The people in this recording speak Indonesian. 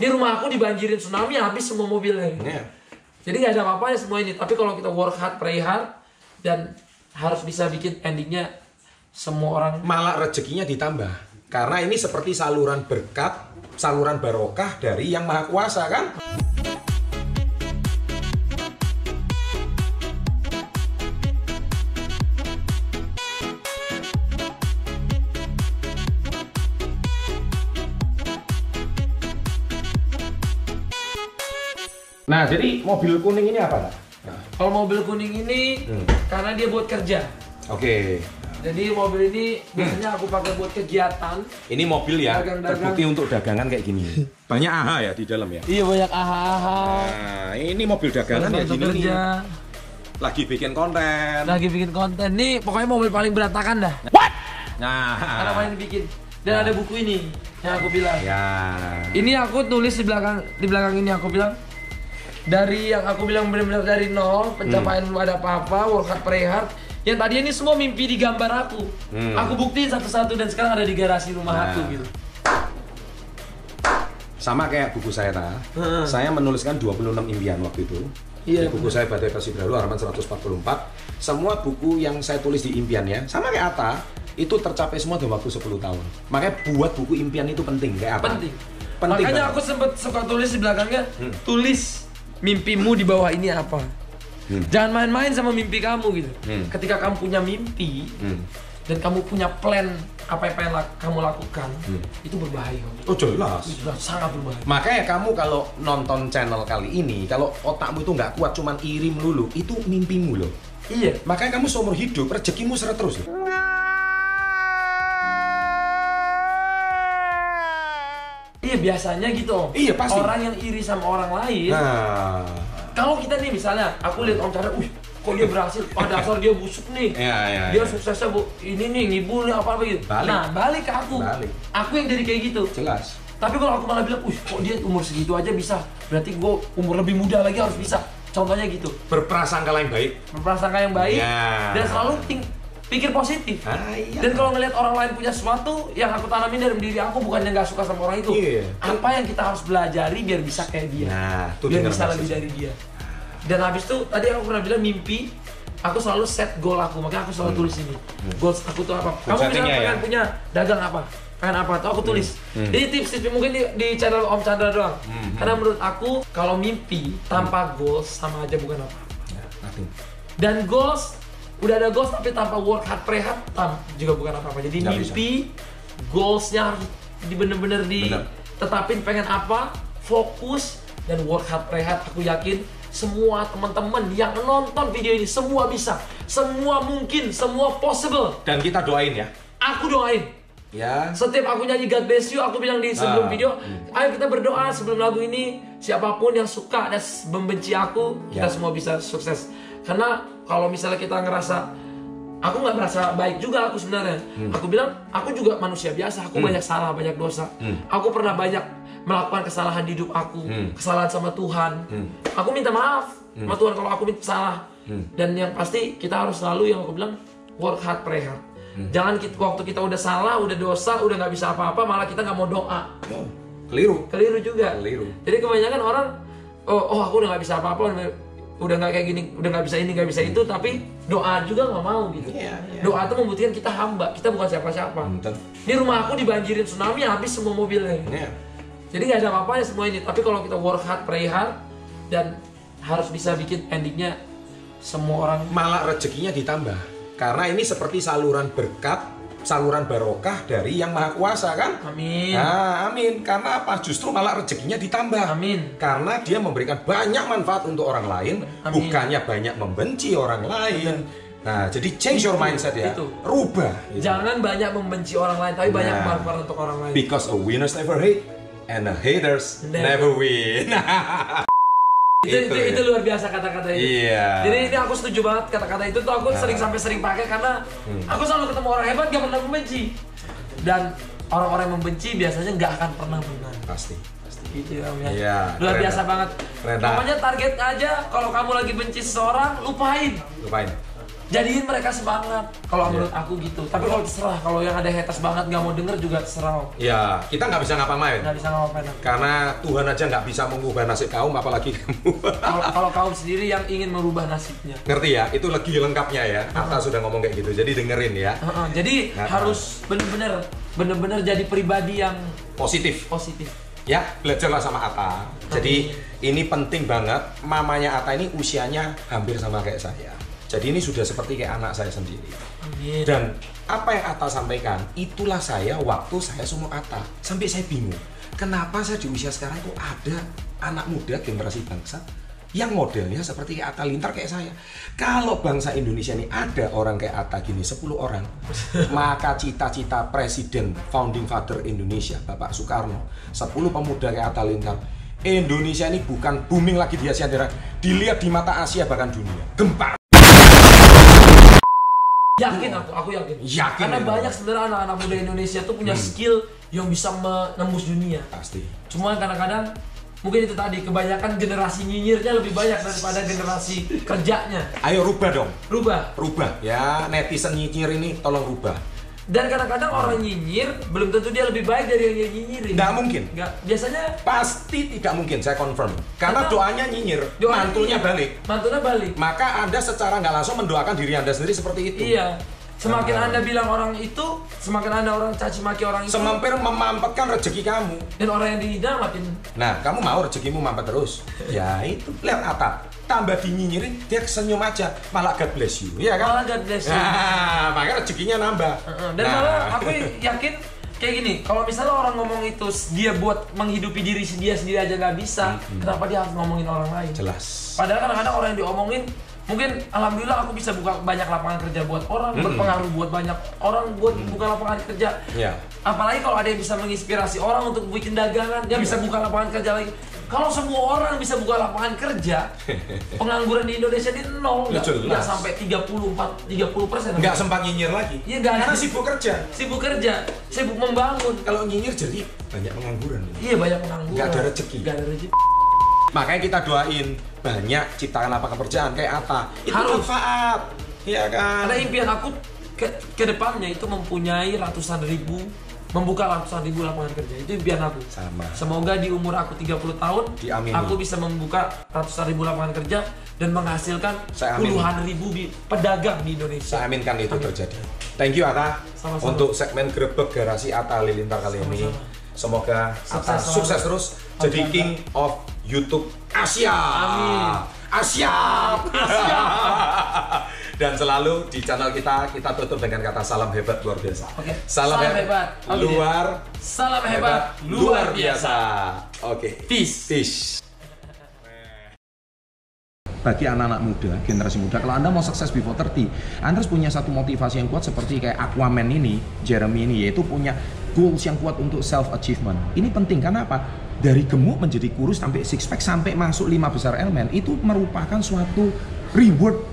Ini rumah aku dibanjirin tsunami habis semua mobilnya. Iya. Jadi nggak ada apa-apanya semua ini. Tapi kalau kita work hard, pray hard, dan harus bisa bikin endingnya semua orang Malah rezekinya ditambah. Karena ini seperti saluran berkat, saluran barokah dari yang maha kuasa kan? Nah, jadi mobil kuning ini apa? Nah, Kalau mobil kuning ini Hmm. karena dia buat kerja. Oke. Jadi mobil ini biasanya aku pakai buat kegiatan. Ini mobil ya, Dagang-dagang. terbukti untuk dagangan kayak gini. Banyak AHA ya di dalam ya. Iya banyak aha-aha. Nah, ini mobil dagangan ya gini kerja. Lagi bikin konten. Lagi bikin konten nih, pokoknya mobil paling berantakan dah. Nah, Karena paling dibikin. Dan ada buku ini yang aku bilang. ya. Ini aku tulis di belakang di belakang ini aku bilang dari yang aku bilang benar-benar dari nol pencapaian belum ada apa-apa work hard pray hard yang tadi ini semua mimpi di gambar aku Hmm. aku buktiin satu-satu dan sekarang ada di garasi rumah Nah. aku gitu Sama kayak buku saya ta. Heeh. Saya menuliskan 26 impian waktu itu. Iya, Di buku saya Badai Bralu halaman 144. Semua buku yang saya tulis di impiannya sama kayak Ata itu tercapai semua dalam waktu 10 tahun. Makanya buat buku impian itu penting kayak apa? penting Penting makanya banget. aku sempat suka tulis di belakangnya Hmm. tulis mimpimu di bawah ini apa Hmm. jangan main-main sama mimpi kamu gitu Hmm. ketika kamu punya mimpi Hmm. dan kamu punya plan apa yang pengen kamu lakukan Hmm. itu berbahaya Oh jelas. sudah sangat berbahaya Makanya kamu kalau nonton channel kali ini, kalau otakmu itu nggak kuat, cuman iri melulu, itu mimpimu loh. iya Makanya kamu seumur hidup, rezekimu seret terus. loh. Iya biasanya gitu Om. Iya, pasti. Orang yang iri sama orang lain. Nah, Kalau kita nih misalnya, aku lihat Om Chandra, wih kok dia berhasil, pada dasar dia busuk nih. ya, ya, Dia ya. suksesnya bu, ini nih ngibul nih apa apa gitu. Balik. Nah balik ke aku. Balik. Aku yang jadi kayak gitu. jelas. Tapi kalau aku malah bilang, wih kok dia umur segitu aja bisa, berarti gue umur lebih muda lagi harus bisa. Contohnya gitu. Berprasangka yang baik. Berprasangka yang baik Ya. dan selalu think, pikir positif. Ah, iya. Dan kalau ngelihat orang lain punya sesuatu yang aku tanamin dalam diri aku bukannya nggak suka sama orang itu. Iya. Apa yang kita harus belajari biar bisa kayak dia. Nah, tuh biar bisa lebih dari dia. Dan habis itu tadi aku pernah bilang mimpi aku selalu set goal aku makanya aku selalu tulis ini goals aku tuh apa kamu bilang settingnya pengen Hmm. ya? punya dagang apa pengen apa tuh aku tulis Hmm. jadi tips-tips mungkin di, di channel Om Chandra doang Hmm. karena menurut aku kalau mimpi tanpa goals sama aja bukan apa Ya, dan goals udah ada goals tapi tanpa work hard tam, juga bukan apa-apa jadi Nggak mimpi goalsnya harus di bener-bener Bener. ditetapin pengen apa fokus dan work hard pray hard aku yakin semua teman-teman yang nonton video ini semua bisa semua mungkin semua possible Dan kita doain ya. aku doain Ya. setiap aku nyanyi God bless you, aku bilang di sebelum Ah. video, ayo kita berdoa sebelum lagu ini, siapa pun yang suka dan membenci aku, kita Ya. semua bisa sukses. Karena kalau misalnya kita ngerasa, aku nggak merasa baik juga aku sebenarnya. Hmm. Aku bilang, aku juga manusia biasa, aku banyak salah, banyak dosa. Aku pernah banyak melakukan kesalahan di hidup aku, Hmm. kesalahan sama Tuhan. Aku minta maaf sama Tuhan kalau aku minta salah. Hmm. Dan yang pasti kita harus selalu yang aku bilang, work hard, pray hard. Hmm. Jangan kita, waktu kita udah salah, udah dosa, udah nggak bisa apa-apa, malah kita nggak mau doa. Keliru. Keliru juga. Keliru. Jadi kebanyakan orang, oh, oh aku udah nggak bisa apa-apa, udah nggak kayak gini, udah nggak bisa ini, nggak bisa itu, tapi doa juga nggak mau gitu. Iya, iya. Doa itu membuktikan kita hamba, kita bukan siapa-siapa. Ini rumah aku dibanjirin tsunami, habis semua mobilnya. Ya. Jadi nggak ada apa-apanya semua ini. Tapi kalau kita work hard, pray hard, dan harus bisa bikin endingnya semua orang Malah rezekinya ditambah. Karena ini seperti saluran berkat, saluran barokah dari yang maha kuasa kan? Amin. Nah, amin. Karena apa? Justru malah rezekinya ditambah. Amin. Karena dia memberikan banyak manfaat untuk orang lain, Amin. bukannya banyak membenci orang lain. Nah, jadi change your Itu, mindset ya. itu. Rubah. gitu. Jangan banyak membenci orang lain, tapi banyak Nah. manfaat untuk orang lain. Because a winners never hate and a haters Never. never win. itu, Itu itu, ya. itu luar biasa kata-kata itu. Iya. Jadi ini aku setuju banget kata-kata itu tuh aku sering sampai sering pakai karena aku selalu ketemu orang hebat gak pernah membenci. Dan orang-orang yang membenci biasanya nggak akan pernah menang. Pasti, pasti. Gitu ya, Om, ya. Iya, Luar keren biasa banget. Keren. Pokoknya target aja kalau kamu lagi benci seseorang, lupain. Lupain. Jadiin mereka semangat kalau Iya. menurut aku gitu tapi kalau terserah kalau yang ada haters banget nggak mau denger juga terserah. Ya, kita nggak bisa ngapa-ngapain. nggak bisa ngapain aku. Karena Tuhan aja nggak bisa mengubah nasib kaum, apalagi kamu. kalau kaum sendiri yang ingin merubah nasibnya Ngerti ya? Itu lagi lengkapnya ya. Atta sudah ngomong kayak gitu, jadi dengerin ya. Heeh, jadi Nah, harus bener-bener bener-bener jadi pribadi yang Positif. positif Ya, belajarlah sama Atta. Jadi ini penting banget. Mamanya Atta ini usianya hampir sama kayak saya. Jadi ini sudah seperti kayak anak saya sendiri. Amin. Dan apa yang Atta sampaikan, itulah saya waktu saya sumur Atta. Sampai saya bingung, kenapa saya di usia sekarang itu ada anak muda generasi bangsa yang modelnya seperti kayak Atta Lintar kayak saya. Kalau bangsa Indonesia ini ada orang kayak Atta gini 10 orang, maka cita-cita presiden founding father Indonesia Bapak Soekarno, 10 pemuda kayak Atta Lintar, Indonesia ini bukan booming lagi di Asia Tenggara, dilihat di mata Asia bahkan dunia. Gempa. Yakin aku aku yakin. Yakin karena ya. banyak sebenarnya anak-anak muda Indonesia tuh punya skill yang bisa menembus dunia. Pasti. cuma kadang-kadang mungkin itu tadi kebanyakan generasi nyinyirnya lebih banyak daripada generasi kerjanya. Ayo rubah dong. rubah? Rubah. Ya netizen nyinyir ini tolong rubah dan kadang-kadang orang nyinyir belum tentu dia lebih baik dari yang dia nyinyirin. Nggak mungkin. Nggak biasanya pasti tidak mungkin saya confirm. Karena Karena- doanya nyinyir doanya mantunya nyinyir. balik. Mantunya balik. Maka anda secara nggak langsung mendoakan diri anda sendiri seperti itu. Iya semakin anda bilang orang itu semakin anda orang caci maki orang itu. Semampir memampetkan rezeki kamu. Dan orang yang dihina makin nah kamu mau rezekimu mampet terus? Ya itu lihat atap. Tambah dinyinyirin dia senyum aja. Malah God bless you iya kan? Malah God bless you. nah makanya rezekinya nambah. Dan Nah. malah aku yakin kayak gini, kalau misalnya orang ngomong itu dia buat menghidupi diri dia sendiri aja nggak bisa, kenapa dia harus ngomongin orang lain? jelas. Padahal kadang-kadang orang yang diomongin mungkin alhamdulillah aku bisa buka banyak lapangan kerja buat orang, berpengaruh buat banyak orang buat buka lapangan kerja. ya Apalagi kalau ada yang bisa menginspirasi orang untuk bikin dagangan, dia bisa buka lapangan kerja lagi. Kalau semua orang bisa buka lapangan kerja, pengangguran di Indonesia ini nol, Ya, nggak sampai 34, 30 persen. nggak sempat nyinyir lagi Iya, nggak ada. karena sibuk kerja sibuk kerja, sibuk membangun. kalau nyinyir jadi banyak pengangguran Iya banyak pengangguran. Nggak ada rezeki. Nggak ada rezeki. Makanya kita doain banyak ciptakan lapangan pekerjaan kayak Atta itu Harus. manfaat ya kan Karena impian aku ke, ke depannya itu mempunyai ratusan ribu, membuka ratusan ribu lapangan kerja. Itu impian aku. sama Semoga di umur aku 30 tahun, Diamini. aku bisa membuka ratusan ribu lapangan kerja dan menghasilkan Saya puluhan ribu pedagang di Indonesia. saya aminkan itu Amin. terjadi thank you Atta Sama-sama. untuk segmen grebek garasi Atta Lilintar kali ini Sama-sama. semoga Atta Sukses sukses terus jadi king of YouTube Asia Amin. Asia dan selalu di channel kita kita tutup dengan kata salam hebat luar biasa Oke. salam, Salam hebat, luar Salam hebat, luar biasa. oke Peace. Fish. Bagi anak-anak muda, generasi muda, kalau Anda mau sukses before 30, Anda harus punya satu motivasi yang kuat seperti kayak Aquaman ini, Jeremy ini, yaitu punya goals yang kuat untuk self-achievement. Ini penting, karena apa? Dari gemuk menjadi kurus sampai six pack, sampai masuk lima besar elemen, itu merupakan suatu reward